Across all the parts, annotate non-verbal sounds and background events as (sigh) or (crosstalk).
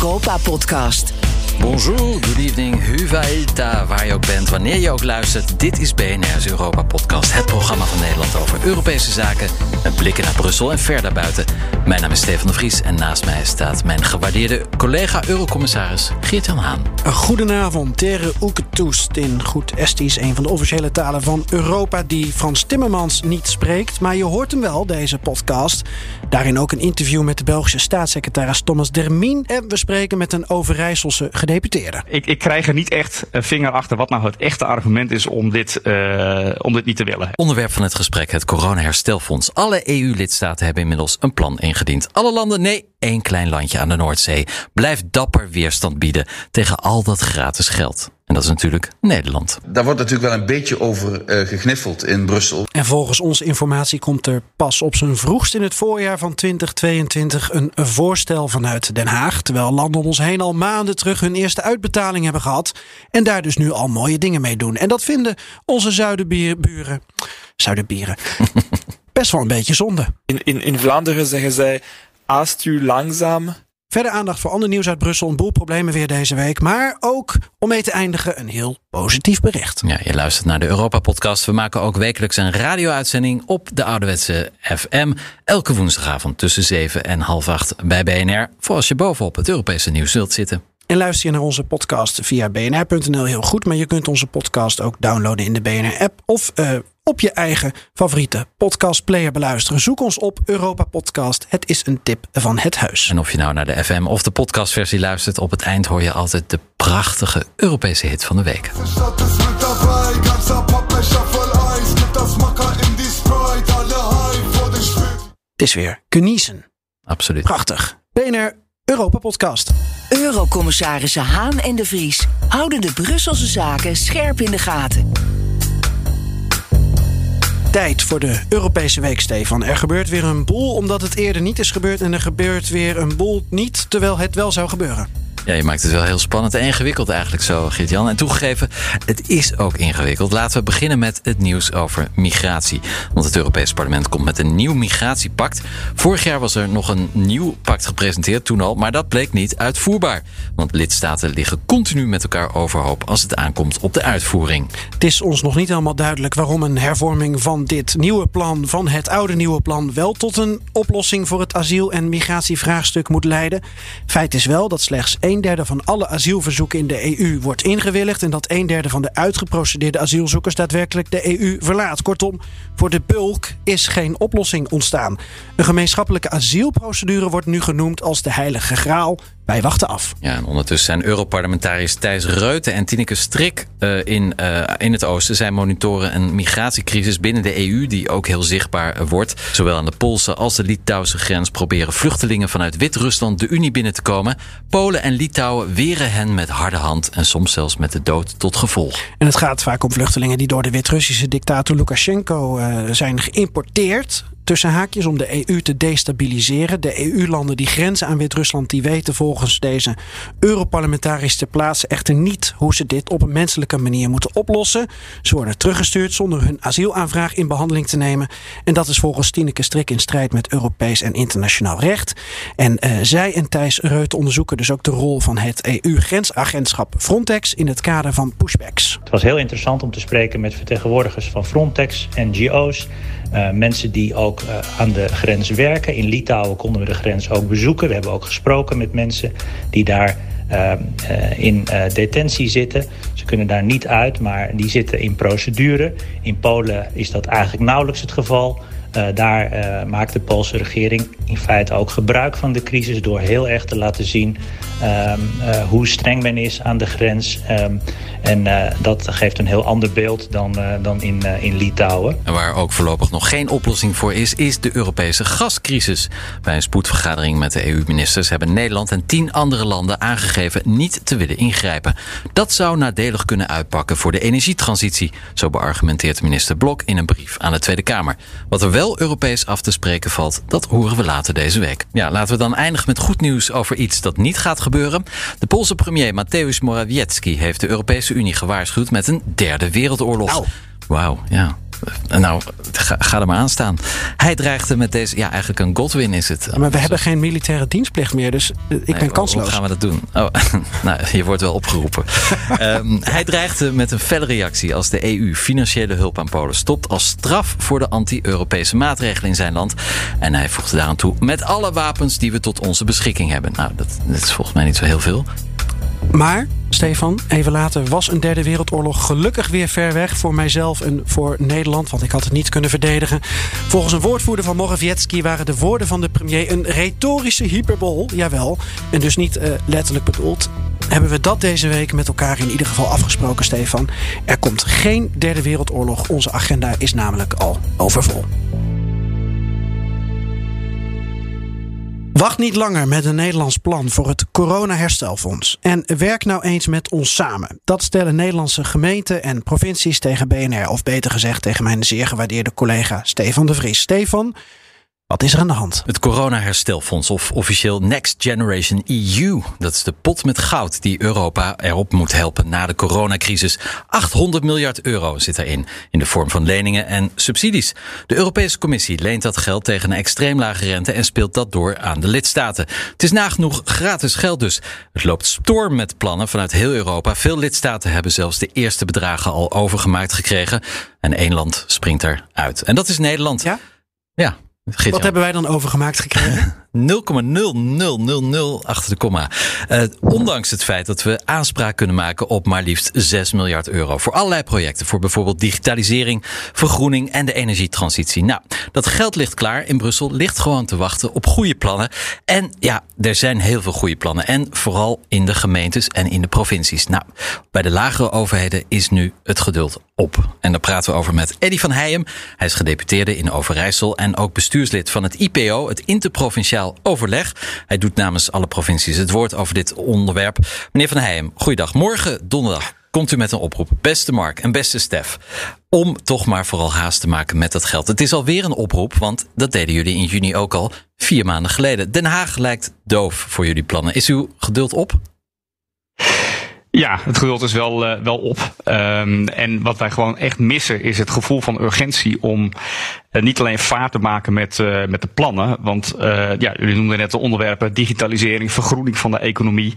Europa-podcast. Bonjour, good evening, huva ilta, waar je ook bent, wanneer je ook luistert. Dit is BNR's Europa Podcast, het programma van Nederland over Europese zaken. Met blikken naar Brussel en ver daarbuiten. Mijn naam is Stefan de Vries en naast mij staat mijn gewaardeerde collega Eurocommissaris Geert-Jan Haan. Goedenavond, Tere Oeketoest in goed Estisch, een van de officiële talen van Europa die Frans Timmermans niet spreekt. Maar je hoort hem wel, deze podcast. Daarin ook een interview met de Belgische staatssecretaris Thomas Dermien. En we spreken met een Overijsselse Ik, ik krijg er niet echt een vinger achter wat nou het echte argument is om dit, uh, om dit niet te willen. Onderwerp van het gesprek, het coronaherstelfonds. Alle EU-lidstaten hebben inmiddels een plan ingediend. Alle landen, nee, één klein landje aan de Noordzee, blijft dapper weerstand bieden tegen al dat gratis geld. En dat is natuurlijk Nederland. Daar wordt natuurlijk wel een beetje over uh, gegniffeld in Brussel. En volgens onze informatie komt er pas op zijn vroegst in het voorjaar van 2022 een voorstel vanuit Den Haag. Terwijl landen om ons heen al maanden terug hun eerste uitbetaling hebben gehad. En daar dus nu al mooie dingen mee doen. En dat vinden onze zuidenburen. Zuidenbieren. (laughs) best wel een beetje zonde. In, in, in Vlaanderen zeggen zij: aast u langzaam Verder aandacht voor ander nieuws uit Brussel. Een boel problemen weer deze week. Maar ook, om mee te eindigen, een heel positief bericht. Ja, je luistert naar de Europa-podcast. We maken ook wekelijks een radio-uitzending op de ouderwetse FM. Elke woensdagavond tussen 7 en half 8 bij BNR. Voor als je bovenop het Europese nieuws wilt zitten. En luister je naar onze podcast via bnr.nl heel goed. Maar je kunt onze podcast ook downloaden in de BNR-app. Of uh, op je eigen favoriete podcastplayer beluisteren. Zoek ons op Europa Podcast. Het is een tip van het huis. En of je nou naar de FM of de podcastversie luistert, op het eind hoor je altijd de prachtige Europese hit van de week. Het is weer geniezen. Absoluut. Prachtig. BNR Europa Podcast. Eurocommissarissen Haan en de Vries houden de Brusselse zaken scherp in de gaten. Tijd voor de Europese week, Stefan. Er gebeurt weer een boel omdat het eerder niet is gebeurd. En er gebeurt weer een boel niet terwijl het wel zou gebeuren. Ja, je maakt het wel heel spannend en ingewikkeld eigenlijk zo, Geert-Jan. En toegegeven, het is ook ingewikkeld. Laten we beginnen met het nieuws over migratie. Want het Europese parlement komt met een nieuw migratiepact. Vorig jaar was er nog een nieuw pact gepresenteerd, toen al. Maar dat bleek niet uitvoerbaar. Want lidstaten liggen continu met elkaar overhoop als het aankomt op de uitvoering. Het is ons nog niet helemaal duidelijk waarom een hervorming van dit nieuwe plan, van het oude nieuwe plan, wel tot een oplossing voor het asiel- en migratievraagstuk moet leiden. Feit is wel dat slechts een derde van alle asielverzoeken in de EU wordt ingewilligd en dat een derde van de uitgeprocedeerde asielzoekers daadwerkelijk de EU verlaat. Kortom, voor de bulk is geen oplossing ontstaan. Een gemeenschappelijke asielprocedure wordt nu genoemd als de heilige graal. Wij wachten af. Ja, en ondertussen zijn Europarlementariërs Thijs Reuten en Tineke Strik uh, in, uh, in het oosten. Zij monitoren een migratiecrisis binnen de EU die ook heel zichtbaar wordt. Zowel aan de Poolse als de Litouwse grens proberen vluchtelingen vanuit Wit-Rusland de Unie binnen te komen. Polen en Litouwen weren hen met harde hand en soms zelfs met de dood tot gevolg. En het gaat vaak om vluchtelingen die door de Wit-Russische dictator Lukashenko uh, zijn geïmporteerd tussen haakjes om de EU te destabiliseren. De EU-landen die grenzen aan Wit-Rusland, die weten volgens deze Europarlementariërs ter plaatse echter niet hoe ze dit op een menselijke manier moeten oplossen. Ze worden teruggestuurd zonder hun asielaanvraag in behandeling te nemen. En dat is volgens Tineke Strik in strijd met Europees en internationaal recht. En uh, zij en Thijs Reut onderzoeken dus ook de rol van het EU-grensagentschap Frontex in het kader van pushbacks. Het was heel interessant om te spreken met vertegenwoordigers van Frontex, NGO's, uh, mensen die ook uh, aan de grens werken. In Litouwen konden we de grens ook bezoeken. We hebben ook gesproken met mensen die daar uh, in detentie zitten. Ze kunnen daar niet uit, maar die zitten in procedure. In Polen is dat eigenlijk nauwelijks het geval. Uh, daar uh, maakt de Poolse regering in feite ook gebruik van de crisis door heel erg te laten zien um, uh, hoe streng men is aan de grens. Um, en dat geeft een heel ander beeld dan, dan in, in Litouwen. En waar ook voorlopig nog geen oplossing voor is, is de Europese gascrisis. Bij een spoedvergadering met de EU-ministers hebben Nederland en tien andere landen aangegeven niet te willen ingrijpen. Dat zou nadelig kunnen uitpakken voor de energietransitie, zo beargumenteert minister Blok in een brief aan de Tweede Kamer. Wat er Europees af te spreken valt, dat horen we later deze week. Ja, laten we dan eindigen met goed nieuws over iets dat niet gaat gebeuren. De Poolse premier Mateusz Morawiecki heeft de Europese Unie gewaarschuwd met een derde wereldoorlog. Wauw, ja. Nou, ga, ga, er maar aan staan. Hij dreigde met deze, ja, eigenlijk een Godwin is het. Maar we hebben geen militaire dienstplicht meer, dus ik ben kansloos. Hoe gaan we dat doen? Oh, (laughs) nou, je wordt wel opgeroepen. um, (laughs) hij dreigde met een felle reactie als de EU financiële hulp aan Polen stopt als straf voor de anti-Europese maatregelen in zijn land. En hij voegde daaraan toe met alle wapens die we tot onze beschikking hebben. Nou, dat, dat is volgens mij niet zo heel veel. Maar, Stefan, even later was een derde wereldoorlog gelukkig weer ver weg voor mijzelf en voor Nederland, want ik had het niet kunnen verdedigen. Volgens een woordvoerder van Morawiecki waren de woorden van de premier een retorische hyperbol, jawel, en dus niet uh, letterlijk bedoeld. Hebben we dat deze week met elkaar in ieder geval afgesproken, Stefan? Er komt geen derde wereldoorlog. Onze agenda is namelijk al overvol. Wacht niet langer met een Nederlands plan voor het corona-herstelfonds. En werk nou eens met ons samen. Dat stellen Nederlandse gemeenten en provincies tegen BNR. Of beter gezegd tegen mijn zeer gewaardeerde collega Stefan de Vries. Stefan, wat is er aan de hand? Het corona-herstelfonds, of officieel Next Generation EU. Dat is de pot met goud die Europa erop moet helpen na de coronacrisis. 800 miljard euro zit erin, in de vorm van leningen en subsidies. De Europese Commissie leent dat geld tegen een extreem lage rente en speelt dat door aan de lidstaten. Het is nagenoeg gratis geld dus. Het loopt storm met plannen vanuit heel Europa. Veel lidstaten hebben zelfs de eerste bedragen al overgemaakt gekregen. En één land springt eruit. En dat is Nederland. Ja? Ja. Wat hebben wij dan overgemaakt gekregen? (laughs) 0,0000 achter de komma. Uh, ondanks het feit dat we aanspraak kunnen maken op maar liefst 6 miljard euro. Voor allerlei projecten. Voor bijvoorbeeld digitalisering, vergroening en de energietransitie. Nou, dat geld ligt klaar. In Brussel ligt gewoon te wachten op goede plannen. En ja, er zijn heel veel goede plannen. En vooral in de gemeentes en in de provincies. Nou, bij de lagere overheden is nu het geduld op. En daar praten we over met Eddy van Heijem. Hij is gedeputeerde in Overijssel en ook bestuurslid van het IPO, het Interprovinciaal overleg. Hij doet namens alle provincies het woord over dit onderwerp. Meneer Van Heijem, goeiedag. Morgen donderdag komt u met een oproep. Beste Mark en beste Stef. Om toch maar vooral haast te maken met dat geld. Het is alweer een oproep, want dat deden jullie in juni ook al vier maanden geleden. Den Haag lijkt doof voor jullie plannen. Is uw geduld op? Ja, het geduld is wel, uh, wel op. Um, en wat wij gewoon echt missen is het gevoel van urgentie om uh, niet alleen vaart te maken met, uh, met de plannen. Want ja, jullie noemden net de onderwerpen digitalisering, vergroening van de economie.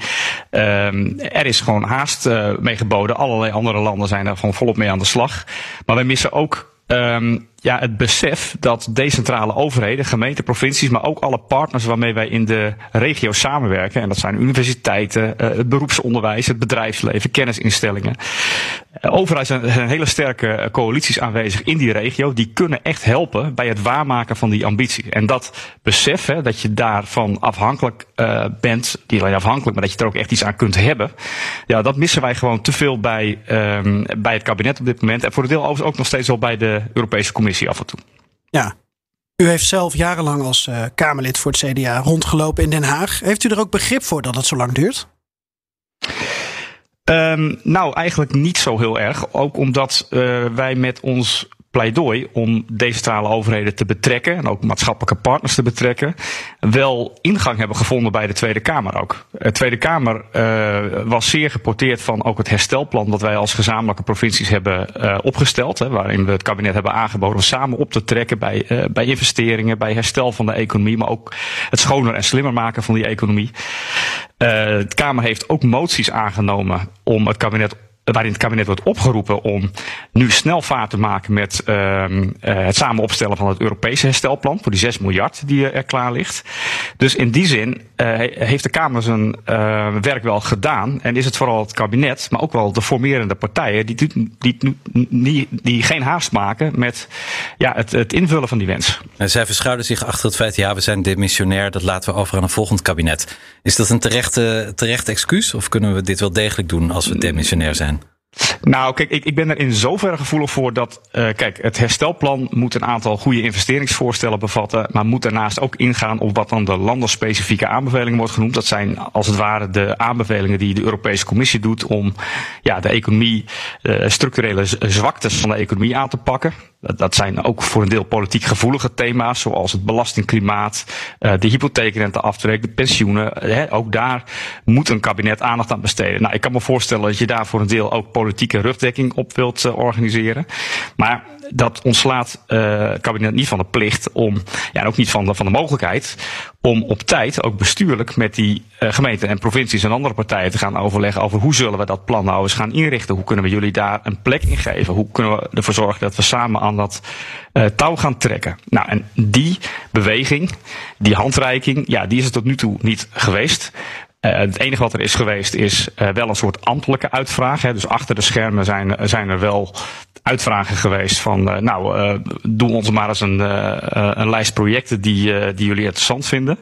Um, er is gewoon haast mee geboden. Allerlei andere landen zijn daar gewoon volop mee aan de slag. Maar wij missen ook um, ja, het besef dat decentrale overheden, gemeenten, provincies, maar ook alle partners waarmee wij in de regio samenwerken, en dat zijn universiteiten, uh, het beroepsonderwijs, het bedrijfsleven, kennisinstellingen. Uh, overal zijn, zijn hele sterke eh, coalities aanwezig in die regio, die kunnen echt helpen bij het waarmaken van die ambitie. En dat besef, hè, dat je daarvan afhankelijk bent, niet alleen afhankelijk, maar dat je er ook echt iets aan kunt hebben, ja, dat missen wij gewoon te veel bij, um, bij het kabinet op dit moment. En voor de deel ook nog steeds wel bij de Europese Commissie af en toe. Ja. U heeft zelf jarenlang als uh, Kamerlid voor het CDA rondgelopen in Den Haag. Heeft u er ook begrip voor dat het zo lang duurt? Um, nou, eigenlijk niet zo heel erg. Ook omdat uh, wij met ons pleidooi om decentrale overheden te betrekken en ook maatschappelijke partners te betrekken, wel ingang hebben gevonden bij de Tweede Kamer ook. De Tweede Kamer uh, was zeer geporteerd van ook het herstelplan dat wij als gezamenlijke provincies hebben uh, opgesteld, hè, waarin we het kabinet hebben aangeboden om samen op te trekken bij, uh, bij investeringen, bij herstel van de economie, maar ook het schoner en slimmer maken van die economie. de Kamer heeft ook moties aangenomen om het kabinet waarin het kabinet wordt opgeroepen om nu snel vaart te maken met uh, uh, het samen opstellen van het Europese herstelplan voor die 6 miljard die er klaar ligt. Dus in die zin uh, heeft de Kamer zijn werk wel gedaan en is het vooral het kabinet, maar ook wel de formerende partijen die, die, die, die geen haast maken met ja, het, het invullen van die wens. En zij verschuilen zich achter het feit, ja, we zijn demissionair, dat laten we over aan een volgend kabinet. Is dat een terechte, terecht excuus of kunnen we dit wel degelijk doen als we demissionair zijn? Nou, kijk, ik, ik ben er in zoverre gevoelig voor dat, uh, kijk, het herstelplan moet een aantal goede investeringsvoorstellen bevatten, maar moet daarnaast ook ingaan op wat dan de landenspecifieke aanbevelingen wordt genoemd. Dat zijn als het ware de aanbevelingen die de Europese Commissie doet om ja, de economie, uh, structurele zwaktes van de economie aan te pakken. Dat zijn ook voor een deel politiek gevoelige thema's, zoals het belastingklimaat, uh, de hypotheekrenteaftrek, de pensioenen. Ook daar moet een kabinet aandacht aan besteden. Nou, ik kan me voorstellen dat je daar voor een deel ook politieke rugdekking op wilt uh, organiseren. Maar dat ontslaat uh, het kabinet niet van de plicht om, ja, en ook niet van de, van de mogelijkheid om op tijd ook bestuurlijk met die uh, gemeenten en provincies en andere partijen te gaan overleggen over hoe zullen we dat plan nou eens gaan inrichten. Hoe kunnen we jullie daar een plek in geven? Hoe kunnen we ervoor zorgen dat we samen aan dat uh, touw gaan trekken? Nou, en die beweging, die handreiking, ja, die is er tot nu toe niet geweest. Uh, het enige wat er is geweest is uh, wel een soort ambtelijke uitvraag. Hè. Dus achter de schermen zijn, zijn er wel uitvragen geweest van, nou, doe ons maar eens een, een lijst projecten die, die jullie interessant vinden.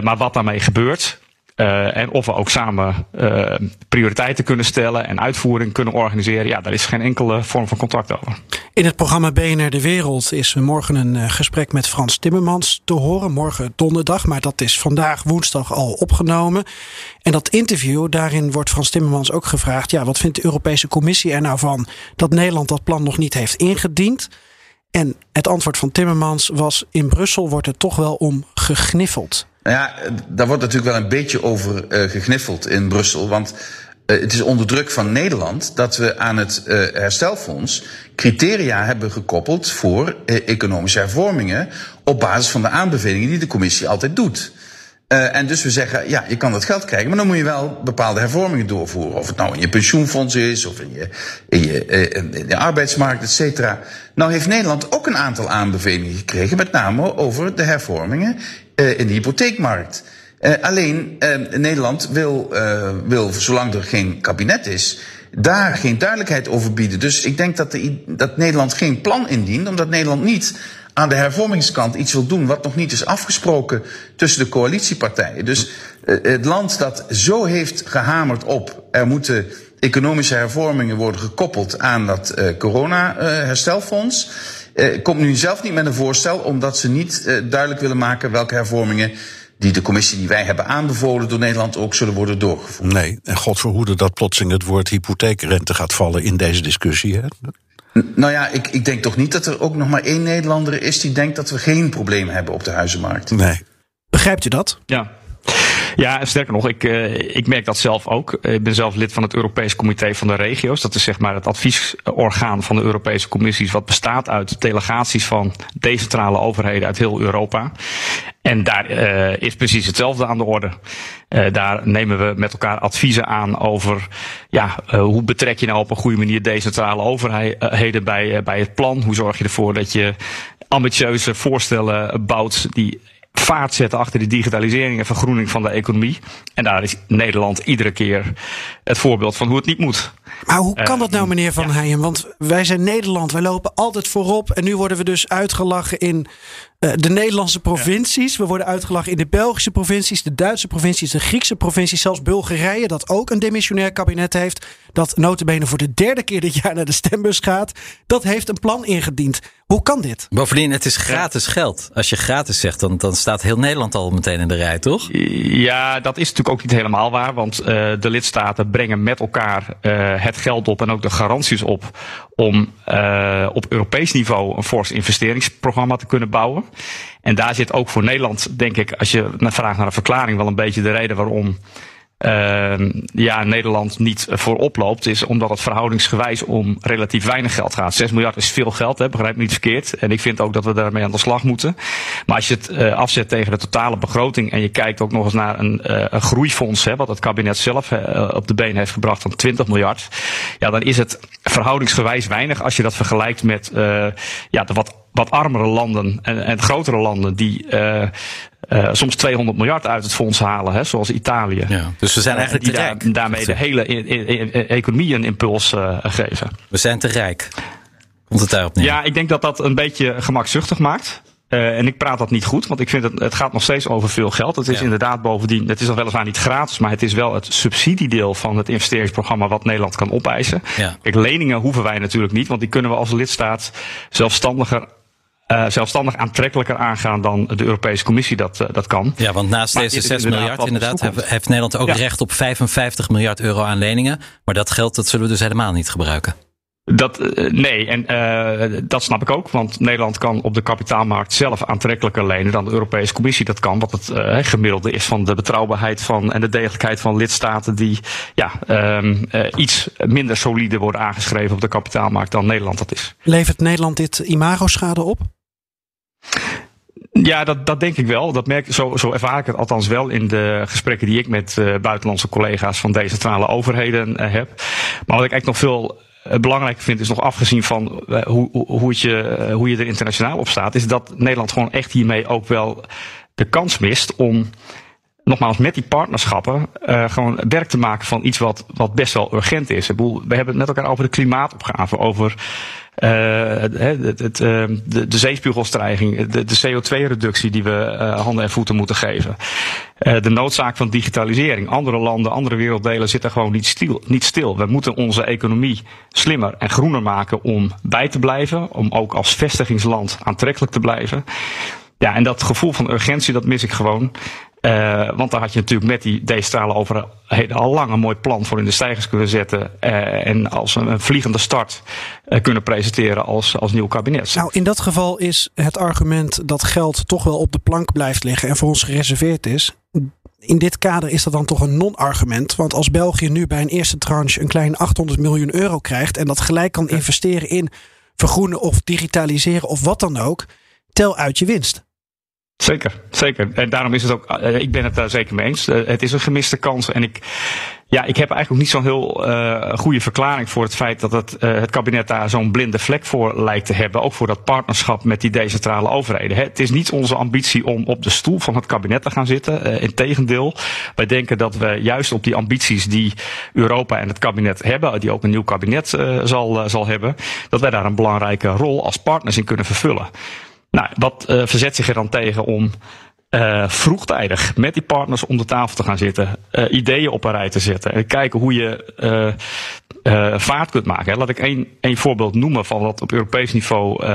maar wat daarmee gebeurt, uh, en of we ook samen uh, prioriteiten kunnen stellen en uitvoering kunnen organiseren. Ja, daar is geen enkele vorm van contact over. In het programma BNR De Wereld is morgen een uh, gesprek met Frans Timmermans te horen. Morgen donderdag, maar dat is vandaag woensdag al opgenomen. En dat interview, daarin wordt Frans Timmermans ook gevraagd... ja, wat vindt de Europese Commissie er nou van dat Nederland dat plan nog niet heeft ingediend? En het antwoord van Timmermans was... in Brussel wordt er toch wel om gegniffeld. Nou ja, daar wordt natuurlijk wel een beetje over uh, gegniffeld in Brussel. Want uh, het is onder druk van Nederland dat we aan het uh, herstelfonds criteria hebben gekoppeld voor economische hervormingen. op basis van de aanbevelingen die de commissie altijd doet. Uh, en dus we zeggen, ja, je kan dat geld krijgen, maar dan moet je wel bepaalde hervormingen doorvoeren. Of het nou in je pensioenfonds is, of in je, in je, in de arbeidsmarkt, et cetera. Nou heeft Nederland ook een aantal aanbevelingen gekregen, met name over de hervormingen uh, in de hypotheekmarkt. Alleen Nederland wil, wil, zolang er geen kabinet is, daar geen duidelijkheid over bieden. Dus ik denk dat, dat Nederland geen plan indient, omdat Nederland niet aan de hervormingskant iets wil doen wat nog niet is afgesproken tussen de coalitiepartijen. Dus uh, het land dat zo heeft gehamerd op er moeten economische hervormingen worden gekoppeld aan dat uh, corona-herstelfonds. Uh, komt nu zelf niet met een voorstel omdat ze niet duidelijk willen maken welke hervormingen die de commissie die wij hebben aanbevolen door Nederland ook zullen worden doorgevoerd. Nee, en God verhoede dat plotseling het woord hypotheekrente gaat vallen in deze discussie. Hè? Nou ja, ik, ik denk toch niet dat er ook nog maar één Nederlander is die denkt dat we geen probleem hebben op de huizenmarkt. Nee. Begrijpt u dat? Ja. Ja, sterker nog, ik, uh, ik merk dat zelf ook. Ik ben zelf lid van het Europees Comité van de Regio's. Dat is zeg maar het adviesorgaan van de Europese Commissies, wat bestaat uit delegaties van decentrale overheden uit heel Europa. En daar uh, is precies hetzelfde aan de orde. Daar nemen we met elkaar adviezen aan over ja, hoe betrek je nou op een goede manier decentrale overheden bij, bij het plan. Hoe zorg je ervoor dat je ambitieuze voorstellen bouwt die vaart zetten achter de digitalisering en vergroening van de economie. En daar is Nederland iedere keer het voorbeeld van hoe het niet moet. Maar hoe kan dat nou, meneer Van ja. Heijen? Want wij zijn Nederland, wij lopen altijd voorop. En nu worden we dus uitgelachen in uh, de Nederlandse provincies. We worden uitgelachen in de Belgische provincies, de Duitse provincies, de Griekse provincies. Zelfs Bulgarije, dat ook een demissionair kabinet heeft. Dat notabene voor de derde keer dit jaar naar de stembus gaat. Dat heeft een plan ingediend. Hoe kan dit? Bovendien, het is gratis geld. Als je gratis zegt, dan, dan staat heel Nederland al meteen in de rij, toch? Ja, dat is natuurlijk ook niet helemaal waar. Want uh, de lidstaten brengen met elkaar uh, het geld op en ook de garanties op om uh, op Europees niveau een fors investeringsprogramma te kunnen bouwen. En daar zit ook voor Nederland, denk ik, als je vraagt naar een verklaring, wel een beetje de reden waarom uh, ja, Nederland niet voorop loopt, is omdat het verhoudingsgewijs om relatief weinig geld gaat. 6 miljard is veel geld, hè, begrijp me niet verkeerd. En ik vind ook dat we daarmee aan de slag moeten. Maar als je het uh, afzet tegen de totale begroting en je kijkt ook nog eens naar een, uh, een groeifonds, hè, wat het kabinet zelf uh, op de been heeft gebracht van 20 miljard, ja, dan is het verhoudingsgewijs weinig als je dat vergelijkt met ja, de wat wat armere landen en, en grotere landen die uh, uh, soms 200 miljard uit het fonds halen, hè, zoals Italië. Ja, dus we zijn eigenlijk die te rijk. Daar, daarmee de hele economie een impuls uh, geven. We zijn te rijk. Komt het daarop neer? Ja, ik denk dat dat een beetje gemakzuchtig maakt. Uh, en ik praat dat niet goed, want ik vind het, het gaat nog steeds over veel geld. Het is ja. inderdaad bovendien, het is al weliswaar niet gratis, maar het is wel het subsidiedeel van het investeringsprogramma wat Nederland kan opeisen. Ja. Kijk, leningen hoeven wij natuurlijk niet, want die kunnen we als lidstaat zelfstandiger uh, zelfstandig aantrekkelijker aangaan dan de Europese Commissie dat, uh, dat kan. Ja, want naast maar deze 6 miljard inderdaad heeft, heeft Nederland ook ja. recht op 55 miljard euro aan leningen. Maar dat geld dat zullen we dus helemaal niet gebruiken. Dat, uh, nee, en uh, dat snap ik ook. Want Nederland kan op de kapitaalmarkt zelf aantrekkelijker lenen dan de Europese Commissie dat kan. Wat het uh, gemiddelde is van de betrouwbaarheid van en de degelijkheid van lidstaten die ja, um, iets minder solide worden aangeschreven op de kapitaalmarkt dan Nederland dat is. Levert Nederland dit imago-schade op? Ja, dat, dat denk ik wel. Dat merk, zo, zo ervaar ik het althans wel in de gesprekken die ik met uh, buitenlandse collega's van decentrale overheden uh, heb. Maar wat ik eigenlijk nog veel uh, belangrijker vind, is nog afgezien van hoe, hoe, het je, hoe je er internationaal op staat, is dat Nederland gewoon echt hiermee ook wel de kans mist om nogmaals, met die partnerschappen uh, gewoon werk te maken van iets wat, wat best wel urgent is. We hebben het net elkaar over de klimaatopgave, over uh, het, het, uh, de, de de, de CO2-reductie die we uh, handen en voeten moeten geven. de noodzaak van digitalisering. Andere landen, andere werelddelen zitten gewoon niet stil, niet stil. We moeten onze economie slimmer en groener maken om bij te blijven, om ook als vestigingsland aantrekkelijk te blijven. Ja, en dat gevoel van urgentie, dat mis ik gewoon. Uh, want daar had je natuurlijk met die decentrale overheden al lang een mooi plan voor in de stijgers kunnen zetten. Uh, en als een, een, vliegende start uh, kunnen presenteren als, als nieuw kabinet. Nou, in dat geval is het argument dat geld toch wel op de plank blijft liggen en voor ons gereserveerd is. In dit kader is dat dan toch een non-argument. Want als België nu bij een eerste tranche een klein 800 miljoen euro krijgt. en dat gelijk kan investeren in vergroenen of digitaliseren of wat dan ook. tel uit je winst. Zeker, zeker. En daarom is het ook, uh, ik ben het daar zeker mee eens. Uh, het is een gemiste kans. En ik, ja, ik heb eigenlijk niet zo'n heel uh, goede verklaring voor het feit dat het, het kabinet daar zo'n blinde vlek voor lijkt te hebben. Ook voor dat partnerschap met die decentrale overheden. Het is niet onze ambitie om op de stoel van het kabinet te gaan zitten. Integendeel, wij denken dat we juist op die ambities die Europa en het kabinet hebben, die ook een nieuw kabinet zal, zal hebben, dat wij daar een belangrijke rol als partners in kunnen vervullen. Nou, wat uh, verzet zich er dan tegen om uh, vroegtijdig met die partners om de tafel te gaan zitten, uh, ideeën op een rij te zetten en kijken hoe je vaart kunt maken. Laat ik één, één voorbeeld noemen van wat op Europees niveau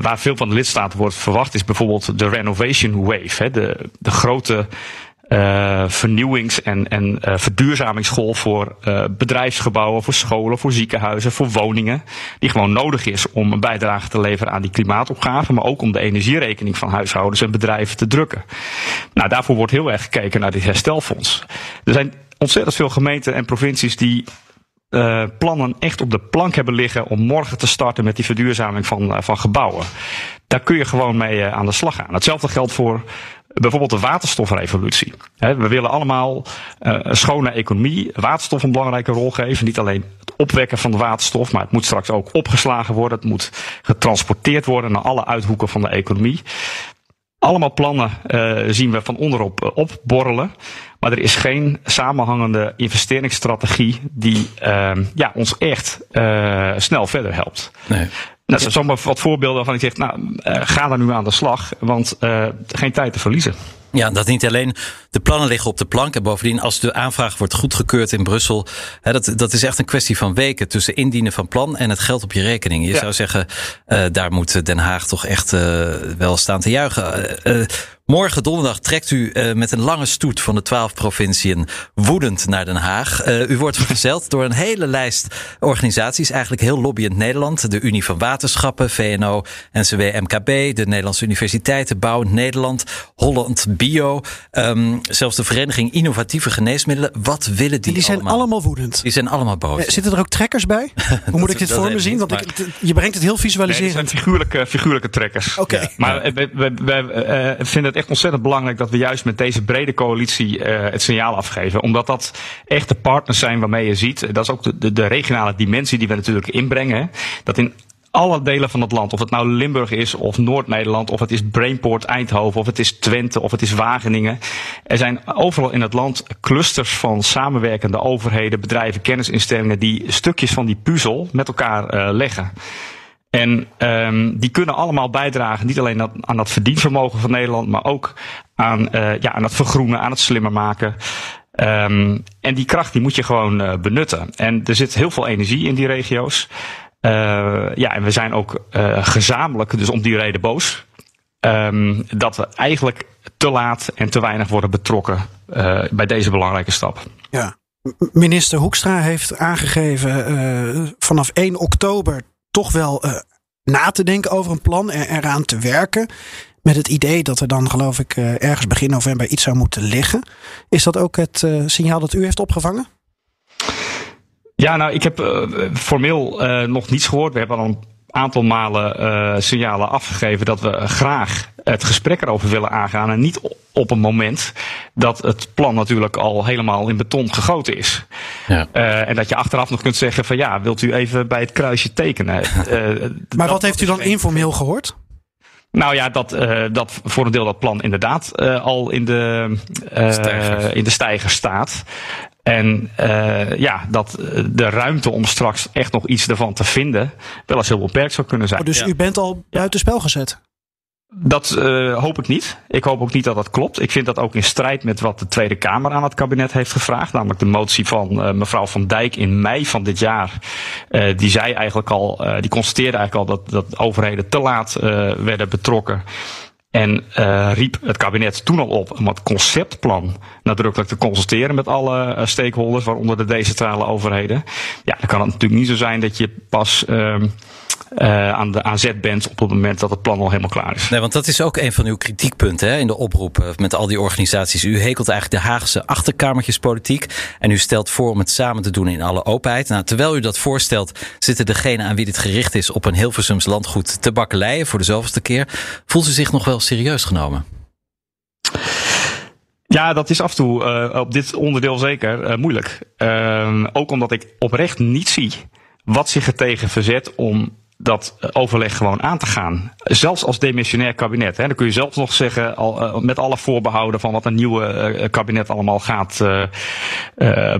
waar veel van de lidstaten wordt verwacht, is bijvoorbeeld de renovation wave, hè, de, de grote uh, vernieuwings- en, en uh, verduurzamingsgolf voor uh, bedrijfsgebouwen, voor scholen, voor ziekenhuizen, voor woningen. Die gewoon nodig is om een bijdrage te leveren aan die klimaatopgave, maar ook om de energierekening van huishoudens en bedrijven te drukken. Nou, daarvoor wordt heel erg gekeken naar dit herstelfonds. Er zijn ontzettend veel gemeenten en provincies die uh, plannen echt op de plank hebben liggen om morgen te starten met die verduurzaming van, van gebouwen. Daar kun je gewoon mee aan de slag gaan. Hetzelfde geldt voor bijvoorbeeld de waterstofrevolutie. we willen allemaal uh, een schone economie, waterstof een belangrijke rol geven. Niet alleen het opwekken van de waterstof, maar het moet straks ook opgeslagen worden. Het moet getransporteerd worden naar alle uithoeken van de economie. Allemaal plannen uh, zien we van onderop uh, opborrelen. Maar er is geen samenhangende investeringsstrategie die ja, ons echt snel verder helpt. Nee. Nou, dat zijn zomaar wat voorbeelden waarvan ik zeg, nou, uh, ga daar nu aan de slag, want uh, geen tijd te verliezen. Ja, dat niet alleen de plannen liggen op de plank. En bovendien, als de aanvraag wordt goedgekeurd in Brussel. Hè, dat, dat is echt een kwestie van weken tussen indienen van plan en het geld op je rekening. Je ja. zou zeggen, uh, daar moet Den Haag toch echt uh, wel staan te juichen. Uh, Morgen donderdag trekt u uh, met een lange stoet van de twaalf provinciën woedend naar Den Haag. Uh, u wordt vergezeld door een hele lijst organisaties, eigenlijk heel lobbyend Nederland. De Unie van Waterschappen, VNO, NCW, MKB, de Nederlandse Universiteiten, Bouwend Nederland, Holland Bio, um, zelfs de Vereniging Innovatieve Geneesmiddelen. Wat willen die Die zijn allemaal? allemaal woedend. Die zijn allemaal boos. Uh, zitten er ook trekkers bij? Hoe moet ik dit voor me zien? Want ik, je brengt het heel visualiserend. Nee, het zijn figuurlijke, figuurlijke trekkers. Oké. Okay. Ja. Maar ja. we, we, we vinden het echt ontzettend belangrijk dat we juist met deze brede coalitie uh, het signaal afgeven. Omdat dat echt de partners zijn waarmee je ziet. Dat is ook de, de, regionale dimensie die we natuurlijk inbrengen. Dat in alle delen van het land, of het nou Limburg is of Noord-Nederland, of het is Brainport Eindhoven, of het is Twente, of het is Wageningen. Er zijn overal in het land clusters van samenwerkende overheden, bedrijven, kennisinstellingen die stukjes van die puzzel met elkaar uh, leggen. En um, die kunnen allemaal bijdragen, niet alleen aan, dat verdienvermogen van Nederland, maar ook aan, uh, ja, aan het vergroenen, aan het slimmer maken. Um, en die kracht die moet je gewoon uh, benutten. En er zit heel veel energie in die regio's. Uh, ja, en we zijn ook gezamenlijk, dus om die reden boos. Um, dat we eigenlijk te laat en te weinig worden betrokken bij deze belangrijke stap. Ja. Minister Hoekstra heeft aangegeven vanaf 1 oktober toch wel uh, na te denken over een plan, er, eraan te werken. Met het idee dat er dan, geloof ik, uh, ergens begin november iets zou moeten liggen. Is dat ook het signaal dat u heeft opgevangen? Ja, nou, ik heb formeel nog niets gehoord. We hebben al een aantal malen uh, signalen afgegeven dat we graag het gesprek erover willen aangaan. En niet op een moment dat het plan natuurlijk al helemaal in beton gegoten is. Ja. Uh, en dat je achteraf nog kunt zeggen van ja, wilt u even bij het kruisje tekenen. Uh, (laughs) maar wat heeft u dan informeel gehoord? Nou ja, dat, uh, dat voor een deel dat plan inderdaad uh, al in de, uh, in de stijger staat. En uh, ja, dat de ruimte om straks echt nog iets ervan te vinden wel eens heel beperkt zou kunnen zijn. Oh, dus ja. u bent al buitenspel gezet? Dat uh, hoop ik niet. Ik hoop ook niet dat dat klopt. Ik vind dat ook in strijd met wat de Tweede Kamer aan het kabinet heeft gevraagd. Namelijk de motie van uh, mevrouw Van Dijk in mei van dit jaar. Uh, die zei eigenlijk al, die constateerde eigenlijk al dat, dat overheden te laat werden betrokken. En uh, riep het kabinet toen al op om het conceptplan nadrukkelijk te consulteren met alle uh, stakeholders, waaronder de decentrale overheden. Ja, dan kan het natuurlijk niet zo zijn dat je pas uh, uh, aan de aan zet bent op het moment dat het plan al helemaal klaar is. Nee, want dat is ook een van uw kritiekpunten hè, in de oproep met al die organisaties. U hekelt eigenlijk de Haagse achterkamertjespolitiek en u stelt voor om het samen te doen in alle openheid. Nou, terwijl u dat voorstelt, zitten degenen aan wie dit gericht is op een Hilversums landgoed te bakkeleien voor de zoveelste keer. Voelt u zich nog wel serieus genomen? Ja, dat is af en toe uh, op dit onderdeel zeker uh, moeilijk. Uh, ook omdat ik oprecht niet zie wat zich er tegen verzet om dat overleg gewoon aan te gaan. Zelfs als demissionair kabinet. Hè, dan kun je zelfs nog zeggen, al, uh, met alle voorbehouden van wat een nieuwe uh, kabinet allemaal gaat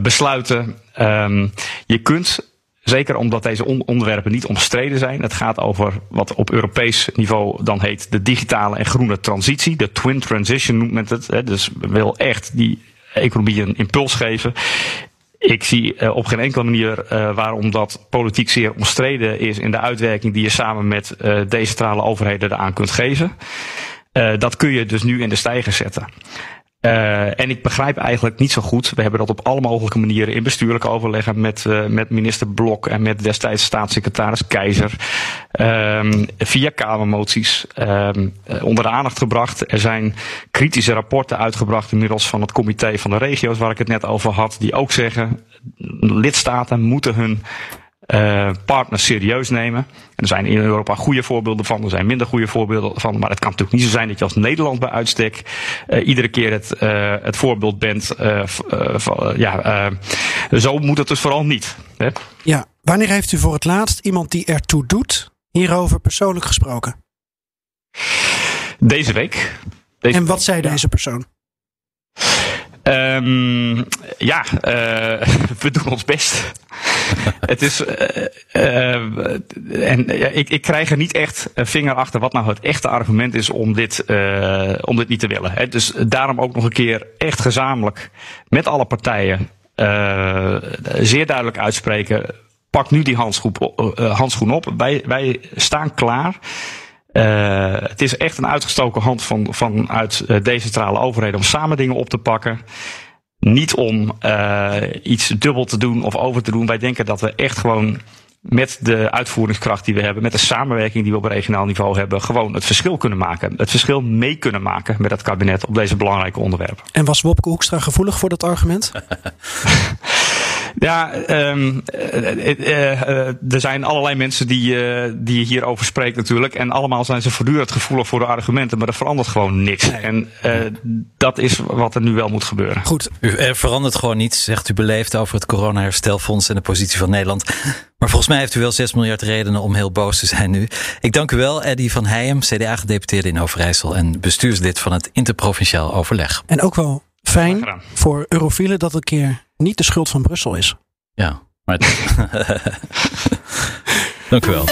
besluiten. Um, je kunt Zeker omdat deze on onderwerpen niet omstreden zijn. Het gaat over wat op Europees niveau dan heet de digitale en groene transitie. De twin transition noemt men het. Hè. Dus wil echt die economie een impuls geven. Ik zie uh, op geen enkele manier uh, waarom dat politiek zeer omstreden is in de uitwerking die je samen met uh, decentrale overheden eraan kunt geven. dat kun je dus nu in de stijger zetten. Uh, en ik begrijp eigenlijk niet zo goed. We hebben dat op alle mogelijke manieren in bestuurlijke overleggen met, uh, met minister Blok en met destijds staatssecretaris Keizer. Um, via Kamermoties um, onder de aandacht gebracht. Er zijn kritische rapporten uitgebracht inmiddels van het comité van de regio's waar ik het net over had. Die ook zeggen lidstaten moeten hun uh, partners serieus nemen. En er zijn in Europa goede voorbeelden van, er zijn minder goede voorbeelden van. Maar het kan natuurlijk niet zo zijn dat je als Nederland bij uitstek uh, iedere keer het, uh, het voorbeeld bent. ja, zo moet het dus vooral niet. Hè? Ja, wanneer heeft u voor het laatst iemand die ertoe doet hierover persoonlijk gesproken? Deze week. Deze en wat zei deze persoon? Um, ja, uh, (laughs) we doen ons best. (laughs) het is. Uh, en ja, ik, ik krijg er niet echt een vinger achter wat nou het echte argument is om dit, om dit niet te willen. Hè. Dus daarom ook nog een keer echt gezamenlijk met alle partijen zeer duidelijk uitspreken. Pak nu die handschoen, handschoen op. Wij, wij staan klaar. Uh, het is echt een uitgestoken hand van, vanuit uh, decentrale overheden om samen dingen op te pakken. Niet om uh, iets dubbel te doen of over te doen. Wij denken dat we echt gewoon met de uitvoeringskracht die we hebben, met de samenwerking die we op regionaal niveau hebben, gewoon het verschil kunnen maken. Het verschil mee kunnen maken met het kabinet op deze belangrijke onderwerpen. En was Wopke Hoekstra gevoelig voor dat argument? (laughs) Ja, um, uh, uh, er zijn allerlei mensen die, uh, die hierover spreken natuurlijk. En allemaal zijn ze voortdurend gevoelig voor de argumenten, maar er verandert gewoon niks. En dat is wat er nu wel moet gebeuren. Goed. U, er verandert gewoon niets, zegt u beleefd over het corona-herstelfonds en de positie van Nederland. Maar volgens mij heeft u wel 6 miljard redenen om heel boos te zijn nu. Ik dank u wel, Eddy van Heijem, CDA-gedeputeerde in Overijssel en bestuurslid van het Interprovinciaal Overleg. En ook wel fijn voor eurofielen dat een keer niet de schuld van Brussel is. Ja, maar. (laughs) Dank u wel.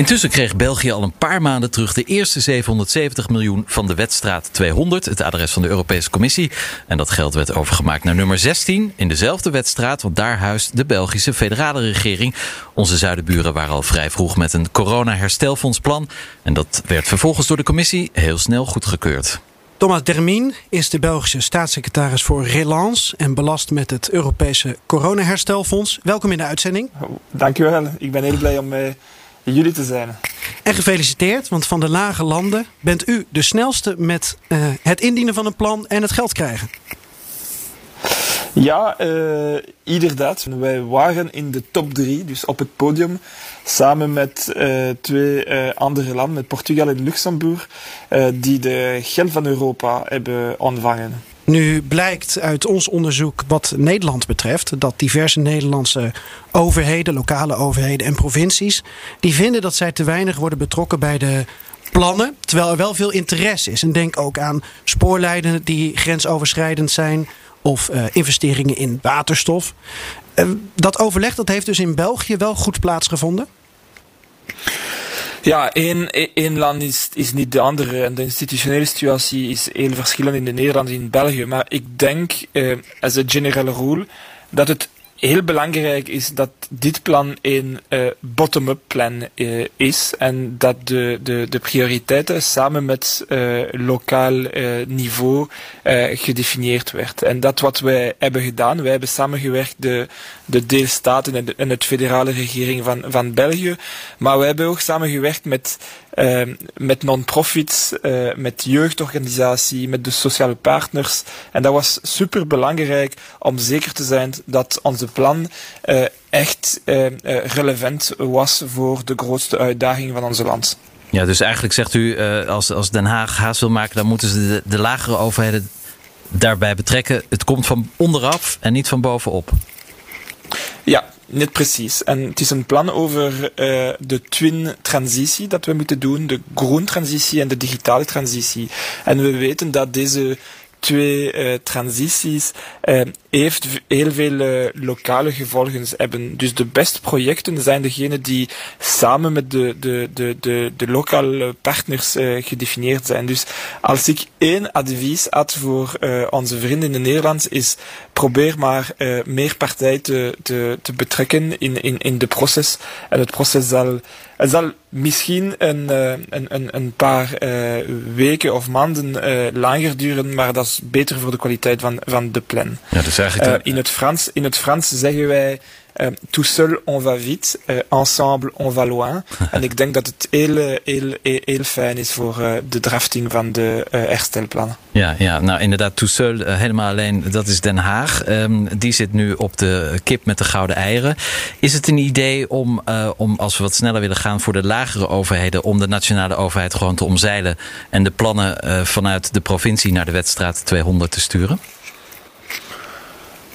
Intussen kreeg België al een paar maanden terug de eerste 770 miljoen van de wetstraat 200, het adres van de Europese Commissie. En dat geld werd overgemaakt naar nummer 16 in dezelfde wetstraat, want daar huist de Belgische federale regering. Onze zuidenburen waren al vrij vroeg met een corona-herstelfondsplan. En dat werd vervolgens door de Commissie heel snel goedgekeurd. Thomas Dermien is de Belgische staatssecretaris voor Relance en belast met het Europese coronaherstelfonds. Welkom in de uitzending. Dankjewel. Ik ben heel blij om bij jullie te zijn. En gefeliciteerd, want van de lage landen bent u de snelste met uh, het indienen van een plan en het geld krijgen. Ja, uh, inderdaad. Wij waren in de top drie, dus op het podium, samen met uh, twee uh, andere landen, met Portugal en Luxemburg, die de geld van Europa hebben ontvangen. Nu blijkt uit ons onderzoek wat Nederland betreft dat diverse Nederlandse overheden, lokale overheden en provincies, die vinden dat zij te weinig worden betrokken bij de plannen, terwijl er wel veel interesse is. En denk ook aan spoorlijnen die grensoverschrijdend zijn of uh, investeringen in waterstof. Uh, dat overleg dat heeft dus in België wel goed plaatsgevonden? Ja, één, land is, is niet de andere. En de institutionele situatie is heel verschillend in de Nederlanden en in België. Maar ik denk, uh, as a general rule, dat het heel belangrijk is dat dit plan een uh, bottom-up plan uh, is en dat de, de, de prioriteiten samen met uh, lokaal niveau gedefinieerd werd. En dat wat wij hebben gedaan, wij hebben samengewerkt, de, de deelstaten en, de, en het federale regering van, van België, maar wij hebben ook samengewerkt met uh, met non-profits, uh, met jeugdorganisatie, met de sociale partners. En dat was super belangrijk om zeker te zijn dat onze plan uh, echt relevant was voor de grootste uitdagingen van ons land. Ja, dus eigenlijk zegt u, als, als Den Haag haast wil maken, dan moeten ze de, de lagere overheden daarbij betrekken. Het komt van onderaf en niet van bovenop. Ja, Net precies. En het is een plan over uh, de twin-transitie dat we moeten doen, de groen-transitie en de digitale transitie. En we weten dat deze twee uh, transities uh, heeft heel veel uh, lokale gevolgen hebben. Dus de beste projecten zijn degene die samen met de, de, de, de, de lokale partners gedefinieerd zijn. Dus als ik één advies had voor onze vrienden in Nederland is probeer maar meer partijen te, te, te betrekken in, in, in de proces. En het proces zal zal misschien een, een, een, een paar uh, weken of maanden uh, langer duren, maar dat is beter voor de kwaliteit van, van de plan. Ja, dus eigenlijk... In, het Frans, in het Frans zeggen wij uh, tout seul on va vite, uh, ensemble on va loin. (laughs) en ik denk dat het heel, heel, heel, heel fijn is voor uh, de drafting van de herstelplannen. Ja, ja, nou inderdaad, tout seul, helemaal alleen, dat is Den Haag. Um, die zit nu op de kip met de gouden eieren. Is het een idee om, om, als we wat sneller willen gaan voor de lagere overheden, om de nationale overheid gewoon te omzeilen en de plannen vanuit de provincie naar de wedstraat 200 te sturen?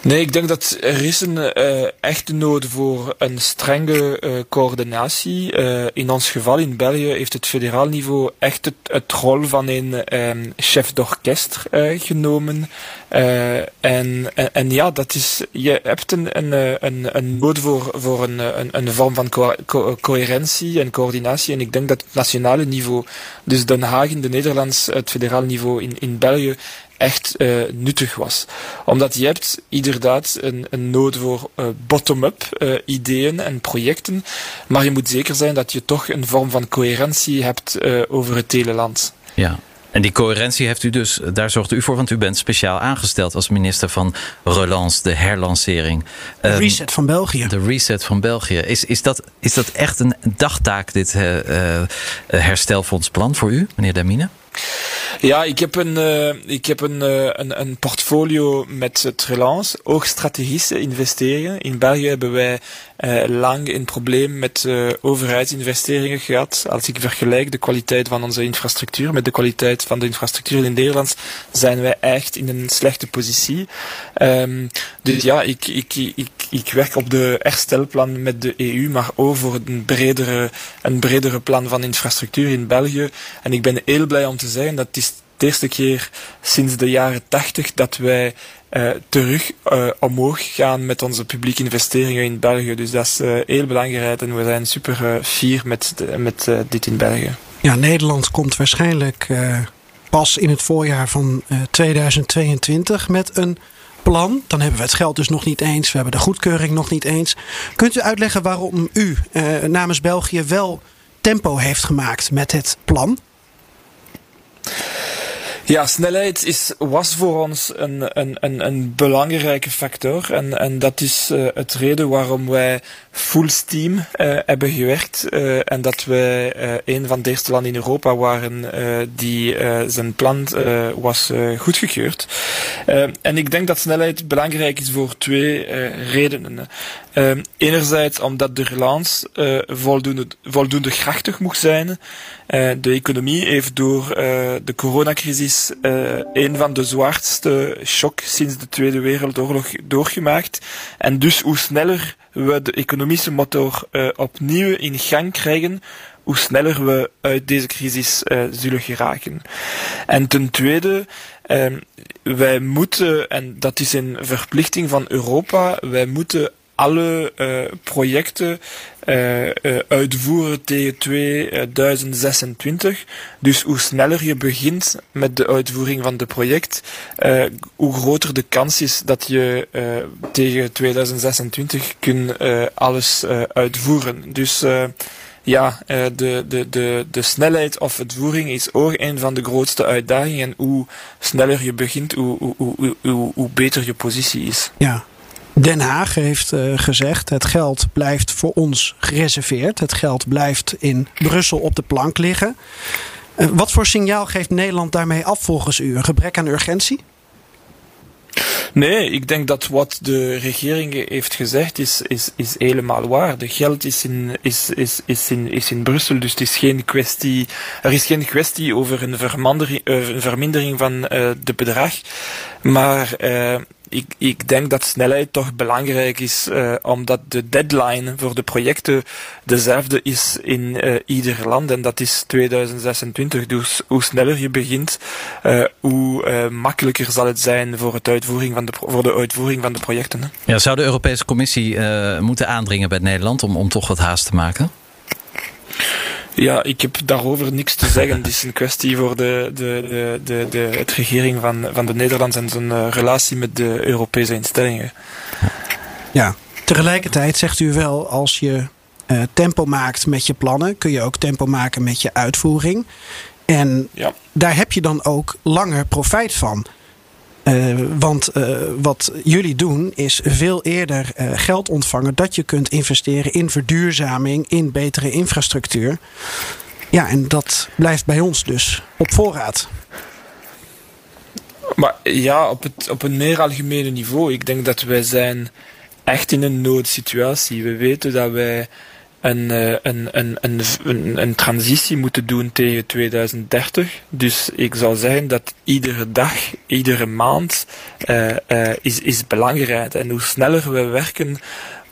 Nee, ik denk dat er is een uh, echte nood voor een strenge uh, coördinatie. Uh, in ons geval in België heeft het federaal niveau echt het, het rol van een um, chef d'orchestre genomen. en, en, en, ja, dat is, je hebt een, een, een, een nood voor, voor een, een, een vorm van co coherentie en coördinatie. En ik denk dat het nationale niveau, dus Den Haag in de Nederlands, het federaal niveau in, in België, echt uh, nuttig was. Omdat je hebt inderdaad een, een nood voor uh, bottom-up uh, ideeën en projecten, maar je moet zeker zijn dat je toch een vorm van coherentie hebt over het hele land. Ja. En die coherentie heeft u dus, daar zorgt u voor, want u bent speciaal aangesteld als minister van Relance, de herlancering. De um, reset van België. De reset van België. Is, is, dat, is dat echt een dagtaak, dit herstelfondsplan voor u, meneer Damine? Ja, ik heb een, uh, ik heb een, uh, een, een, portfolio met het ook strategische investeringen. In België hebben wij uh, lang een probleem met overheidsinvesteringen gehad. Als ik vergelijk de kwaliteit van onze infrastructuur met de kwaliteit van de infrastructuur in Nederland, zijn wij echt in een slechte positie. Um, dus ja, ik, ik, ik, ik werk op de herstelplan met de EU, maar ook voor een bredere, een bredere plan van infrastructuur in België. En ik ben heel blij om te zeggen dat de eerste keer sinds de jaren tachtig dat wij uh, terug uh, omhoog gaan met onze publieke investeringen in België. Dus dat is uh, heel belangrijk en we zijn super fier met, met dit in België. Ja, Nederland komt waarschijnlijk pas in het voorjaar van 2022 met een plan. Dan hebben we het geld dus nog niet eens. We hebben de goedkeuring nog niet eens. Kunt u uitleggen waarom u namens België wel tempo heeft gemaakt met het plan? Ja, snelheid is, was voor ons een, een, een, een belangrijke factor. En, en dat is uh, het reden waarom wij full steam uh, hebben gewerkt. Uh, en dat wij een van de eerste landen in Europa waren die zijn plan was goedgekeurd. en ik denk dat snelheid belangrijk is voor twee redenen. enerzijds omdat de relance voldoende, voldoende krachtig moet zijn. de economie heeft door de coronacrisis een van de zwaarste shock sinds de Tweede Wereldoorlog doorgemaakt. En dus hoe sneller we de economische motor uh, opnieuw in gang krijgen, hoe sneller we uit deze crisis uh, zullen geraken. En ten tweede, uh, wij moeten, en dat is een verplichting van Europa, wij moeten alle uh, projecten uh, uh, uitvoeren tegen 2026. Dus hoe sneller je begint met de uitvoering van de project, hoe groter de kans is dat je tegen 2026 kunt alles uitvoeren. Dus ja, de, de, de, de snelheid of uitvoering is ook een van de grootste uitdagingen. En hoe sneller je begint, hoe, hoe, hoe, hoe, hoe beter je positie is. Ja, Den Haag heeft uh, gezegd: het geld blijft voor ons gereserveerd. Het geld blijft in Brussel op de plank liggen. Uh, wat voor signaal geeft Nederland daarmee af volgens u? Een gebrek aan urgentie? Nee, ik denk dat wat de regering heeft gezegd is, is, is helemaal waar. De geld is in, is, is, is, in, is in Brussel, dus het is geen kwestie, er is geen kwestie over een, vermindering, een vermindering van de bedrag. Maar ik, ik denk dat snelheid toch belangrijk is, uh, omdat de deadline voor de projecten dezelfde is in uh, ieder land. En dat is 2026. Dus hoe sneller je begint, uh, hoe makkelijker zal het zijn voor, uitvoering van de, voor de uitvoering van de projecten. Hè? Ja, zou de Europese Commissie moeten aandringen bij Nederland om, om toch wat haast te maken? Ja, ik heb daarover niks te zeggen. (laughs) Het is een kwestie voor de, de, de, de, de het regering van, van de Nederlanders en zijn uh, relatie met de Europese instellingen. Ja, tegelijkertijd zegt u wel, als je uh, tempo maakt met je plannen, kun je ook tempo maken met je uitvoering. En ja. daar heb je dan ook langer profijt van. Uh, want uh, wat jullie doen is veel eerder uh, geld ontvangen dat je kunt investeren in verduurzaming, in betere infrastructuur. Ja, en dat blijft bij ons dus op voorraad. Maar ja, op, het, op een meer algemene niveau. Ik denk dat wij zijn echt in een noodsituatie. We weten dat wij een, een, een, een, een, een transitie moeten doen tegen 2030. Dus ik zou zeggen dat iedere dag, iedere maand uh, uh, is, is belangrijk. En hoe sneller we werken,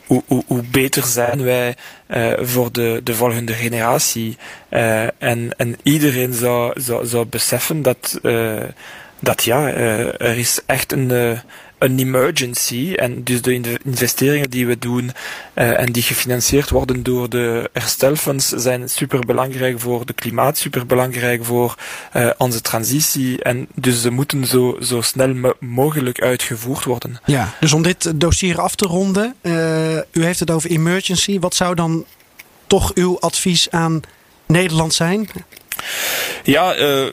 hoe, hoe, beter zijn wij voor de, de volgende generatie. en, en iedereen zou, zou, zou beseffen dat, dat ja, er is echt een een emergency. En dus de investeringen die we doen uh, en die gefinancierd worden door de herstelfonds zijn superbelangrijk voor de klimaat, superbelangrijk voor uh, onze transitie. En dus ze moeten zo, zo snel mogelijk uitgevoerd worden. Ja, dus om dit dossier af te ronden, uh, u heeft het over emergency. Wat zou dan toch uw advies aan Nederland zijn? Ja, uh,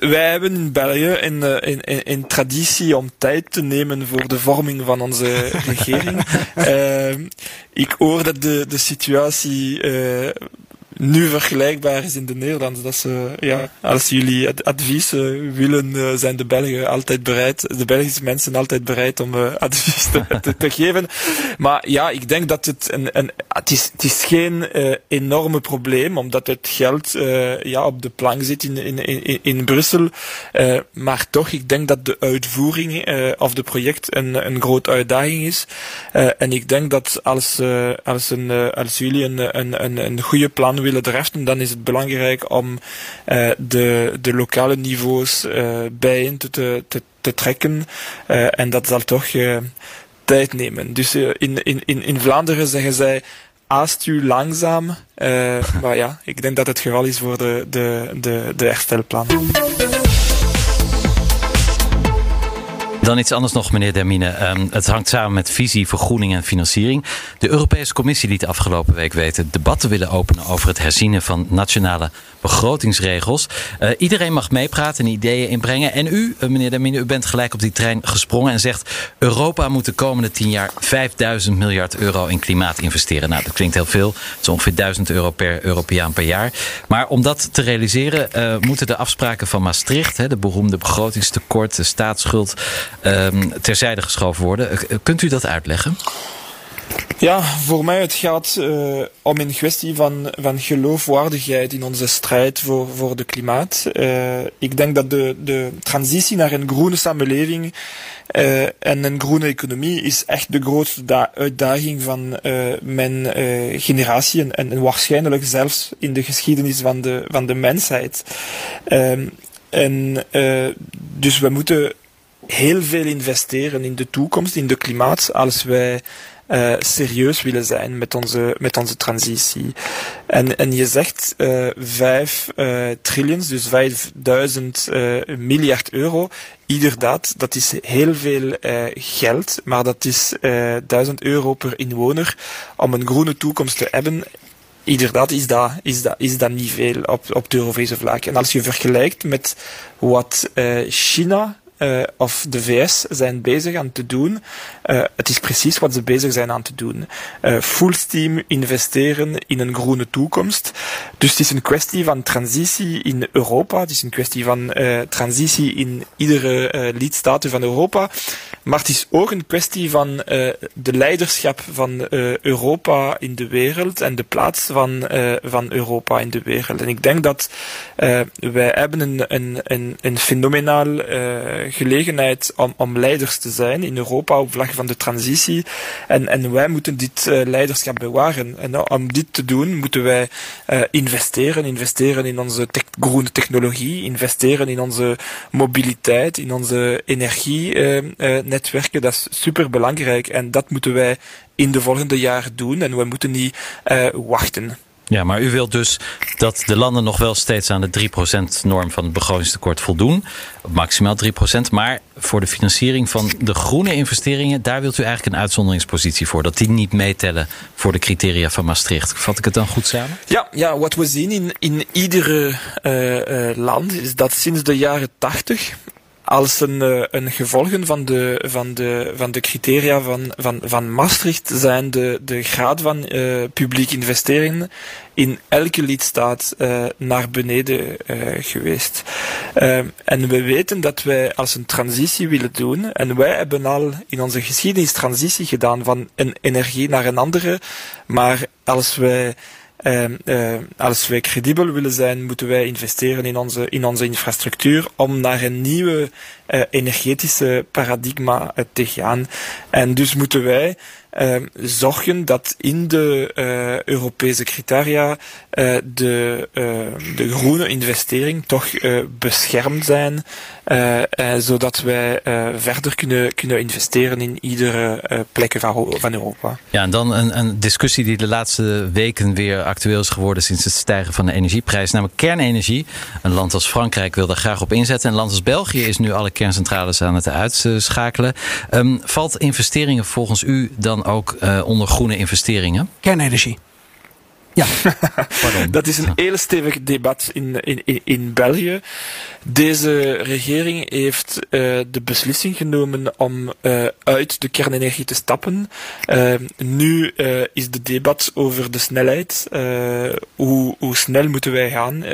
wij hebben in België een, een, een, een, traditie om tijd te nemen voor de vorming van onze regering. uh, (laughs) ik hoor dat de, de situatie uh, nu vergelijkbaar is in de Nederlands. Dat ze, ja, als jullie advies uh, willen, uh, zijn de Belgen altijd bereid, de Belgische mensen altijd bereid om uh, (laughs) advies te, te, te, geven. Maar ja, ik denk dat het een, een het is, het is geen enorme probleem, omdat het geld ja, op de plank zit in, in, in, in Brussel. maar toch, ik denk dat de uitvoering of de project een, een grote uitdaging is. en ik denk dat als, als, een, als jullie een, een, een, een goede plan willen draften, dan is het belangrijk om uh, de, de lokale niveaus uh, bijeen te, te, trekken. Uh, en dat zal toch tijd nemen. Dus in, in, in Vlaanderen zeggen zij haast u langzaam. maar ja, ik denk dat het geval is voor de, de, de. Dan iets anders nog, meneer Dermine. Um, het hangt samen met visie, vergroening en financiering. De Europese Commissie liet afgelopen week weten debat te willen openen over het herzien van nationale begrotingsregels. Uh, iedereen mag meepraten en ideeën inbrengen. En u, uh, meneer Dermine, u bent gelijk op die trein gesprongen en zegt: Europa moet de komende tien jaar 5000 miljard euro in klimaat investeren. Nou, dat klinkt heel veel. Het is ongeveer 1000 euro per Europeaan per jaar. Maar om dat te realiseren, uh, moeten de afspraken van Maastricht, hè, de beroemde begrotingstekort, de staatsschuld, um, terzijde geschoven worden. kunt u dat uitleggen? Ja, voor mij het gaat uh, om een kwestie van, van geloofwaardigheid in onze strijd voor, voor de klimaat. Uh, ik denk dat de, de transitie naar een groene samenleving uh, en een groene economie is echt de grootste uitdaging van mijn generatie en, en, waarschijnlijk zelfs in de geschiedenis van de, van de mensheid. Ehm, en dus we moeten heel veel investeren in de toekomst, in de klimaat, als wij uh, serieus willen zijn met onze, met onze transitie. En, en je zegt uh, vijf uh, trillions, dus vijfduizend miljard euro. Inderdaad, dat is heel veel geld, maar dat is duizend euro per inwoner om een groene toekomst te hebben inderdaad is dat, is dat, is dat niet veel op, op de Europese vlak. En als je vergelijkt met wat China uh, of de VS zijn bezig aan te doen. Uh, het is precies wat ze bezig zijn aan te doen. Uh, full steam investeren in een groene toekomst. Dus het is een kwestie van transitie in Europa. Het is een kwestie van transitie in iedere lidstaat van Europa. Maar het is ook een kwestie van de leiderschap van Europa in de wereld en de plaats van, van Europa in de wereld. En ik denk dat wij hebben een, een, een, een fenomenaal gelegenheid om, om leiders te zijn in Europa op vlak van de transitie. En, en wij moeten dit leiderschap bewaren. En om dit te doen moeten wij investeren. Investeren in onze te groene technologie, investeren in onze mobiliteit, in onze energie netwerken, dat is super belangrijk. En dat moeten wij in de volgende jaren doen. En we moeten niet wachten. Ja, maar u wilt dus dat de landen nog wel steeds aan de 3%-norm van het begrotingstekort voldoen. Maximaal 3%. Maar voor de financiering van de groene investeringen, daar wilt u eigenlijk een uitzonderingspositie voor. Dat die niet meetellen voor de criteria van Maastricht. Vat ik het dan goed samen? Ja, ja wat we zien in, in iedere uh, land is dat sinds de jaren 80 als een, uh, een gevolgen van de, van de, van de criteria van, van, van Maastricht zijn de, de graad van uh, publieke investeringen in elke lidstaat uh, naar beneden geweest. en we weten dat wij als een transitie willen doen, en wij hebben al in onze geschiedenis transitie gedaan van een energie naar een andere, maar als wij uh, als wij credibel willen zijn, moeten wij investeren in onze, in onze infrastructuur om naar een nieuwe uh, energetische paradigma te gaan. En dus moeten wij zorgen dat in de uh, Europese criteria uh, de, de groene investering toch beschermd zijn, zodat wij verder kunnen, kunnen investeren in iedere plek van, van Europa. Ja, en dan een, een discussie die de laatste weken weer actueel is geworden sinds het stijgen van de energieprijs, namelijk kernenergie. Een land als Frankrijk wil daar graag op inzetten. En een land als België is nu alle kerncentrales aan het uitschakelen. Um, valt investeringen volgens u dan ook uh, onder groene investeringen? Kernenergie. Ja, (laughs) dat is een heel stevig debat in, in, in België. Deze regering heeft uh, de beslissing genomen om uh, uit de kernenergie te stappen. Uh, nu is de debat over de snelheid. hoe, hoe snel moeten wij gaan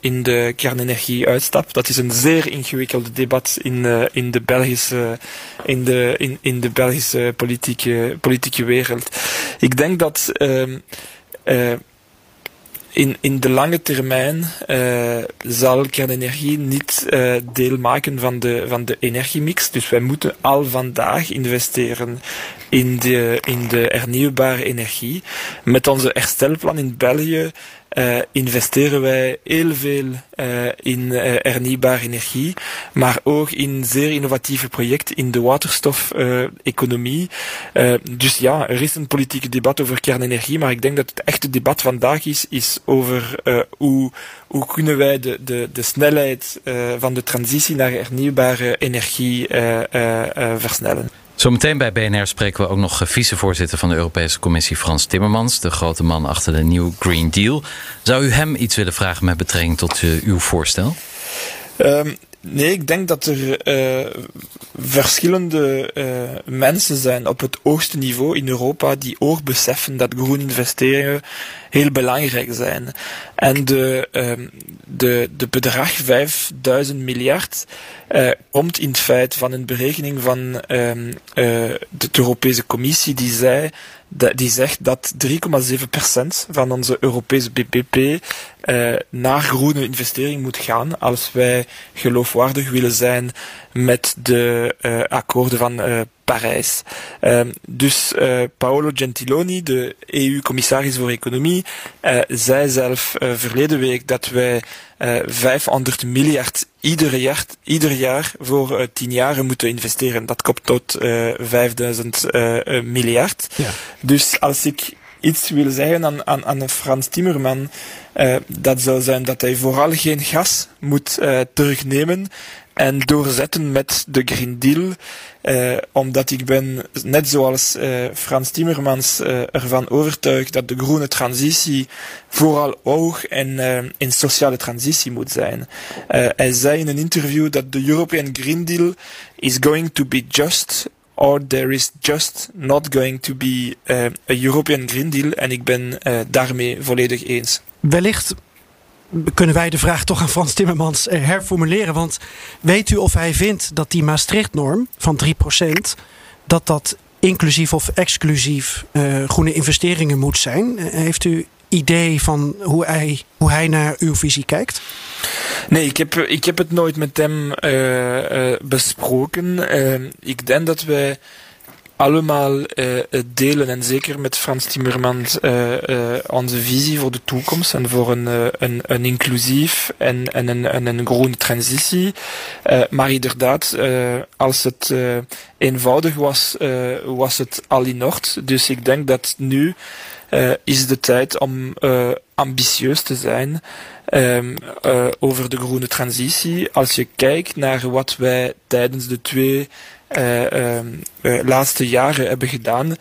in de kernenergie-uitstap? Dat is een zeer ingewikkelde debat in, in de Belgische, in de, in, in de Belgische politieke, politieke wereld. Ik denk dat uh, in, in de lange termijn uh, zal kernenergie niet uh, deel maken van de, van de energiemix. Dus wij moeten al vandaag investeren in de, in de hernieuwbare energie. Met onze herstelplan in België uh, investeren wij heel veel uh, in uh, hernieuwbare energie, maar ook in zeer innovatieve projecten in de waterstof-economie. dus ja, er is een politieke debat over kernenergie, maar ik denk dat het echte debat vandaag is, is over hoe, hoe kunnen wij de, de, de snelheid van de transitie naar hernieuwbare energie versnellen. Zometeen bij BNR spreken we ook nog vicevoorzitter van de Europese Commissie Frans Timmermans, de grote man achter de New Green Deal. Zou u hem iets willen vragen met betrekking tot uh, uw voorstel? Um, nee, ik denk dat er uh, verschillende uh, mensen zijn op het hoogste niveau in Europa die ook beseffen dat groen investeringen heel belangrijk zijn. En de, um, de, de bedrag 5000 miljard uh, komt in feite van een berekening van uh, de Europese Commissie die zei die zegt dat 3,7% van onze Europese BBP uh, naar groene investering moet gaan als wij geloofwaardig willen zijn met de uh, akkoorden van uh, Parijs. Uh, dus uh, Paolo Gentiloni, de EU-commissaris voor Economie, uh, zei zelf verleden week dat wij 500 miljard ieder jaar, ieder jaar voor 10 jaar moeten investeren. Dat komt tot 5000 miljard. Ja. Dus als ik iets wil zeggen aan, aan, aan Frans Timmerman, uh, dat zou zijn dat hij vooral geen gas moet uh, terugnemen en doorzetten met de Green Deal. Uh, omdat ik ben, net zoals uh, Frans Timmermans, uh, ervan overtuigd dat de groene transitie vooral oog en in sociale transitie moet zijn. hij zei in een interview dat de European Green Deal is going to be just or there is just not going to be uh, a European Green Deal. En ik ben daarmee volledig eens. Wellicht kunnen wij de vraag toch aan Frans Timmermans eh, herformuleren. Want weet u of hij vindt dat die Maastricht-norm van 3%... dat dat inclusief of exclusief uh, groene investeringen moet zijn? Heeft u idee van hoe hij, hoe hij naar uw visie kijkt? Nee, ik heb, ik heb het nooit met hem besproken. Ik denk dat wij allemaal delen, en zeker met Frans Timmermans, onze visie voor de toekomst en voor een, een, een inclusief en, en, een, en een groene transitie. maar inderdaad, als het eenvoudig was, was het al in orde. Dus ik denk dat nu is de tijd om ambitieus te zijn uh, over de groene transitie. Als je kijkt naar wat wij tijdens de twee laatste jaren hebben gedaan,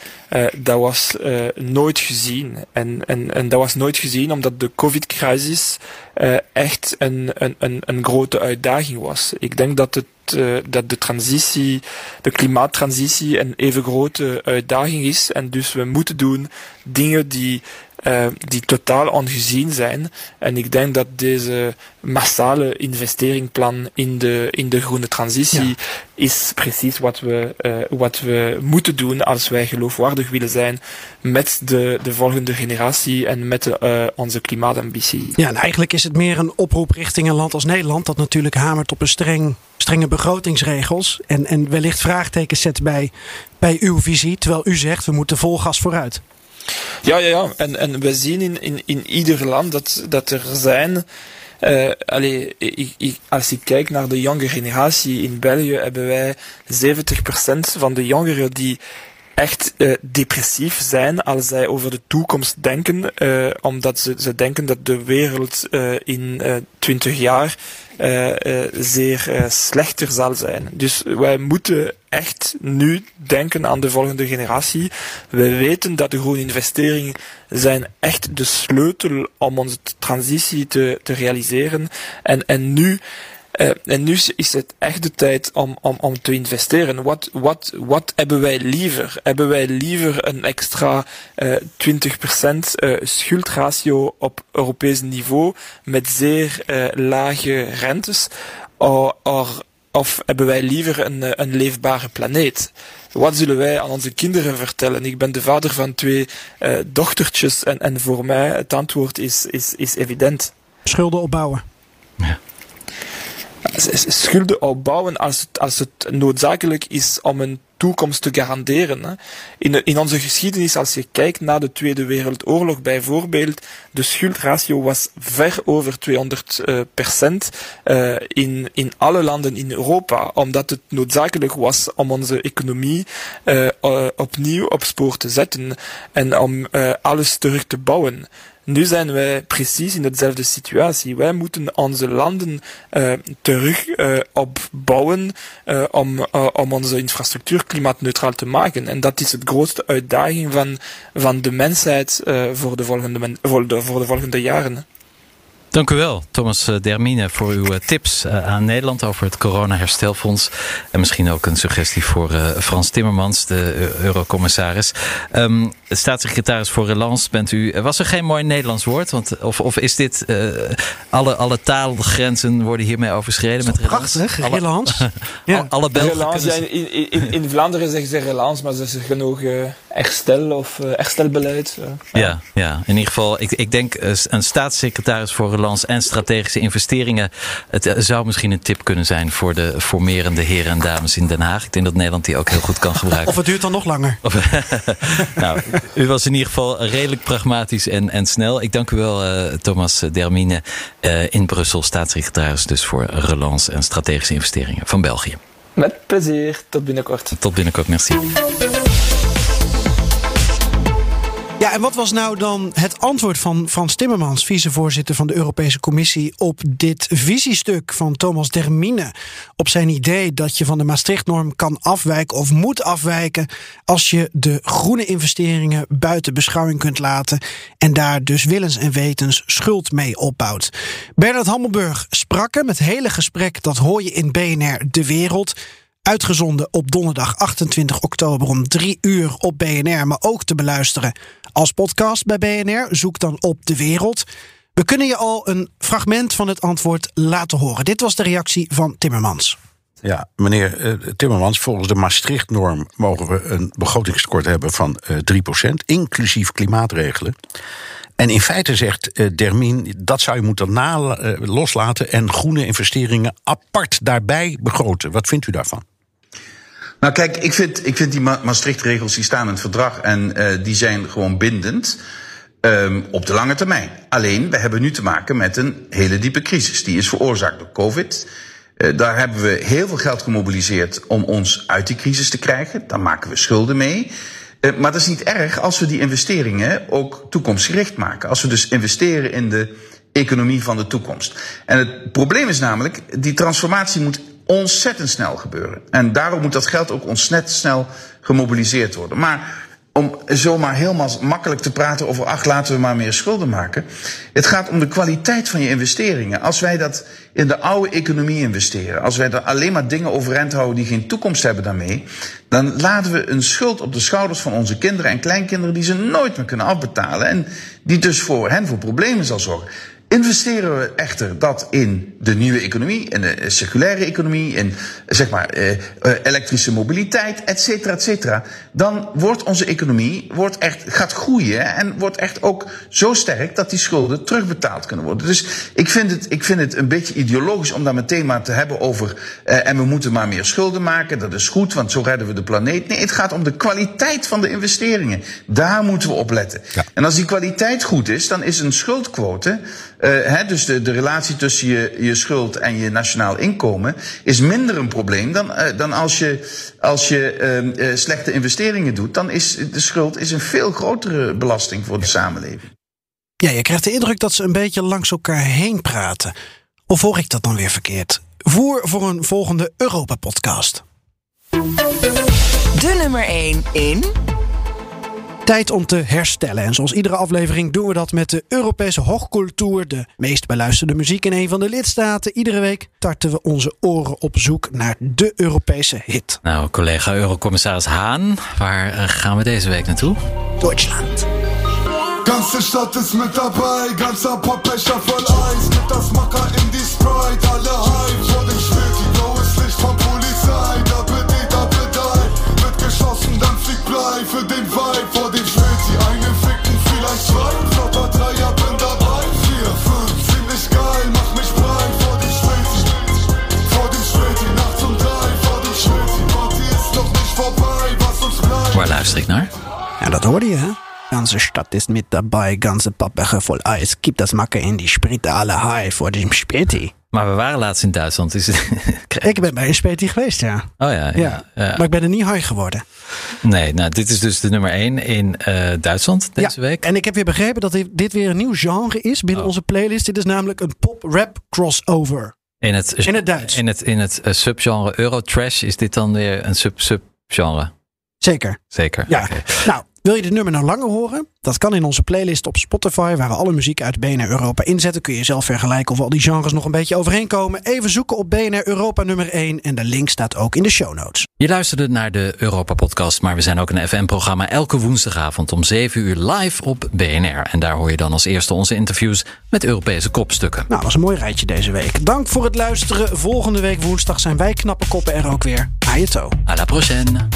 dat was nooit gezien. En, en, en dat was nooit gezien omdat de COVID-crisis echt een, een, een, een grote uitdaging was. Ik denk dat het dat de transitie, de klimaattransitie een even grote uitdaging is. En dus we moeten doen dingen die uh, die totaal ongezien zijn. En ik denk dat deze massale investeringplan in de, in de groene transitie ja. is precies wat we, uh, wat we moeten doen als wij geloofwaardig willen zijn met de, de volgende generatie en met de, uh, onze klimaatambitie. Ja, en eigenlijk is het meer een oproep richting een land als Nederland dat natuurlijk hamert op een streng, strenge begrotingsregels en, en wellicht vraagtekens zet bij, bij uw visie, terwijl u zegt we moeten vol gas vooruit. Ja, ja, ja. En, en we zien in, in, in ieder land dat, dat er zijn. Uh, allee, ik, ik, als ik kijk naar de jonge generatie in België, hebben wij 70% van de jongeren die echt uh, depressief zijn als zij over de toekomst denken, uh, omdat ze, ze denken dat de wereld uh, in 20 jaar zeer slechter zal zijn. Dus wij moeten echt nu denken aan de volgende generatie. We weten dat de groene investeringen zijn echt de sleutel om onze transitie te, te realiseren. En, en nu uh, en nu is het echt de tijd om, om, om te investeren. Wat, wat, wat hebben wij liever? Hebben wij liever een extra uh, 20% uh, schuldratio op Europees niveau met zeer uh, lage rentes? Or, or, of hebben wij liever een, een leefbare planeet? Wat zullen wij aan onze kinderen vertellen? Ik ben de vader van twee uh, dochtertjes en, en voor mij het antwoord is, is, is evident. Schulden opbouwen. Ja schulden opbouwen als het, als het noodzakelijk is om een toekomst te garanderen. In, in onze geschiedenis, als je kijkt naar de Tweede Wereldoorlog bijvoorbeeld, de schuldratio was ver over 200 uh, procent uh, in, in alle landen in Europa, omdat het noodzakelijk was om onze economie uh, opnieuw op spoor te zetten en om alles terug te bouwen. Nu zijn wij precies in dezelfde situatie. Wij moeten onze landen terug opbouwen om, om onze infrastructuur klimaatneutraal te maken. En dat is het grootste uitdaging van, van de mensheid voor, de volgende, voor, de, voor de volgende jaren. Dank u wel, Thomas eh, Dermine, voor uw eh, tips eh, aan Nederland over het corona-herstelfonds. En misschien ook een suggestie voor Frans Timmermans, de eurocommissaris. Um, staatssecretaris voor Relance bent u. Was er geen mooi Nederlands woord? Want, of, of is dit. Uh, alle, alle taalgrenzen worden hiermee overschreden met relance? Prachtig, relance. (laughs) ja. Alle Belgen. Relance, ja, in, in, in, Vlaanderen zeggen ze relance, maar ze zeggen ook uh, herstel of uh, herstelbeleid. ja. ja, ja, in ieder geval. Ik, ik denk een staatssecretaris voor Relance en strategische investeringen. Het eh, zou misschien een tip kunnen zijn voor de formerende heren en dames in Den Haag. Ik denk dat Nederland die ook heel goed kan gebruiken. Of het duurt dan nog langer. (laughs) nou, u was in ieder geval redelijk pragmatisch en, en snel. Ik dank u wel, uh, Thomas Dermine, uh, in Brussel, staatssecretaris dus voor relance en strategische investeringen van België. Met plezier. Tot binnenkort. Tot binnenkort, merci. Ja, en wat was nou dan het antwoord van Frans Timmermans, vicevoorzitter van de Europese Commissie, op dit visiestuk van Thomas Dermine? Op zijn idee dat je van de Maastrichtnorm kan afwijken of moet afwijken als je de groene investeringen buiten beschouwing kunt laten en daar dus willens en wetens schuld mee opbouwt. Bernard Hammelburg sprak hem. Het hele gesprek dat hoor je in BNR De Wereld. Uitgezonden op donderdag 28 oktober om 3 uur op BNR, maar ook te beluisteren als podcast bij BNR. Zoek dan op de wereld. We kunnen je al een fragment van het antwoord laten horen. Dit was de reactie van Timmermans. Ja, meneer uh, Timmermans, volgens de Maastricht-norm mogen we een begrotingstekort hebben van uh, eh, 3%, inclusief klimaatregelen. En in feite zegt uh, Dermin, dat zou je moeten loslaten en groene investeringen apart daarbij begroten. Wat vindt u daarvan? Nou kijk, ik vind, ik vind die Maastricht-regels die staan in het verdrag en uh, die zijn gewoon bindend um, op de lange termijn. Alleen, we hebben nu te maken met een hele diepe crisis. Die is veroorzaakt door COVID. Uh, daar hebben we heel veel geld gemobiliseerd om ons uit die crisis te krijgen. Daar maken we schulden mee. Uh, maar dat is niet erg als we die investeringen ook toekomstgericht maken. Als we dus investeren in de economie van de toekomst. En het probleem is namelijk, die transformatie moet ontzettend snel gebeuren. En daarom moet dat geld ook ontzettend snel gemobiliseerd worden. Maar om zomaar helemaal makkelijk te praten over, ach, laten we maar meer schulden maken. Het gaat om de kwaliteit van je investeringen. Als wij dat in de oude economie investeren, als wij er alleen maar dingen overeind houden die geen toekomst hebben daarmee, dan laten we een schuld op de schouders van onze kinderen en kleinkinderen die ze nooit meer kunnen afbetalen en die dus voor hen voor problemen zal zorgen. Investeren we echter dat in de nieuwe economie, in de circulaire economie, in zeg maar eh, eh, elektrische mobiliteit, et cetera, et cetera, dan wordt onze economie wordt echt, gaat groeien en wordt echt ook zo sterk dat die schulden terugbetaald kunnen worden. Dus ik vind het, ik vind het een beetje ideologisch om daar meteen maar te hebben over eh, en we moeten maar meer schulden maken, dat is goed, want zo redden we de planeet. Nee, het gaat om de kwaliteit van de investeringen. Daar moeten we op letten. Ja. En als die kwaliteit goed is, dan is een schuldquote uh, dus de, de relatie tussen je, je schuld en je nationaal inkomen is minder een probleem dan, uh, dan als je, als je uh, slechte investeringen doet. Dan is de schuld is een veel grotere belasting voor de samenleving. Ja, je krijgt de indruk dat ze een beetje langs elkaar heen praten. Of hoor ik dat dan weer verkeerd? Voer voor een volgende Europa-podcast. De nummer 1 in Tijd om te herstellen. En zoals iedere aflevering doen we dat met de Europese hoogcultuur, de meest beluisterde muziek in een van de lidstaten. Iedere week tarten we onze oren op zoek naar de Europese hit. Nou, collega Eurocommissaris Haan, waar eh, gaan we deze week naartoe? Duitsland. Ganze Stadt ist mit dabei, ganzer Popbecher voll Eis. Mit das Macker in die Sprite, alle Hype vor dem blaues Licht von Polizei. Da bin ich, da bin ich. Wird geschossen, dann fliegt Blei für den naar? Ja, dat hoorde je, hè? Ganze Stadt ist mit dabei, ganze Pappbecher voll Eis. Gib das Makke in die Sprite alle high voor de Späti. Maar we waren laatst in Duitsland. (laughs) Het... Ik ben bij een Späti geweest, ja. Oh ja, ja, Ja, maar ik ben er niet high geworden. Nee, nou, dit is dus de nummer 1 in eh, Duitsland deze ja, week. En ik heb weer begrepen dat dit- weer een nieuw genre is binnen Oh. onze playlist. Dit is namelijk een pop-rap crossover. In het, In het Duits. In het, in het eh, subgenre Eurotrash is dit dan weer een sub-subgenre. Zeker. Zeker. Ja. Nou, wil je dit nummer nou langer horen? Dat kan in onze playlist op Spotify, waar we alle muziek uit BNR Europa inzetten. Kun je zelf vergelijken of al die genres nog een beetje overeenkomen. Even zoeken op BNR Europa nummer 1 en de link staat ook in de show notes. Je luisterde naar de Europa-podcast, maar we zijn ook een FM-programma elke woensdagavond om 7 uur live op BNR. En daar hoor je dan als eerste onze interviews met Europese kopstukken. Nou, dat was een mooi rijtje deze week. Dank voor het luisteren. Volgende week woensdag zijn wij knappe koppen er ook weer. Ajeto. À la prochaine!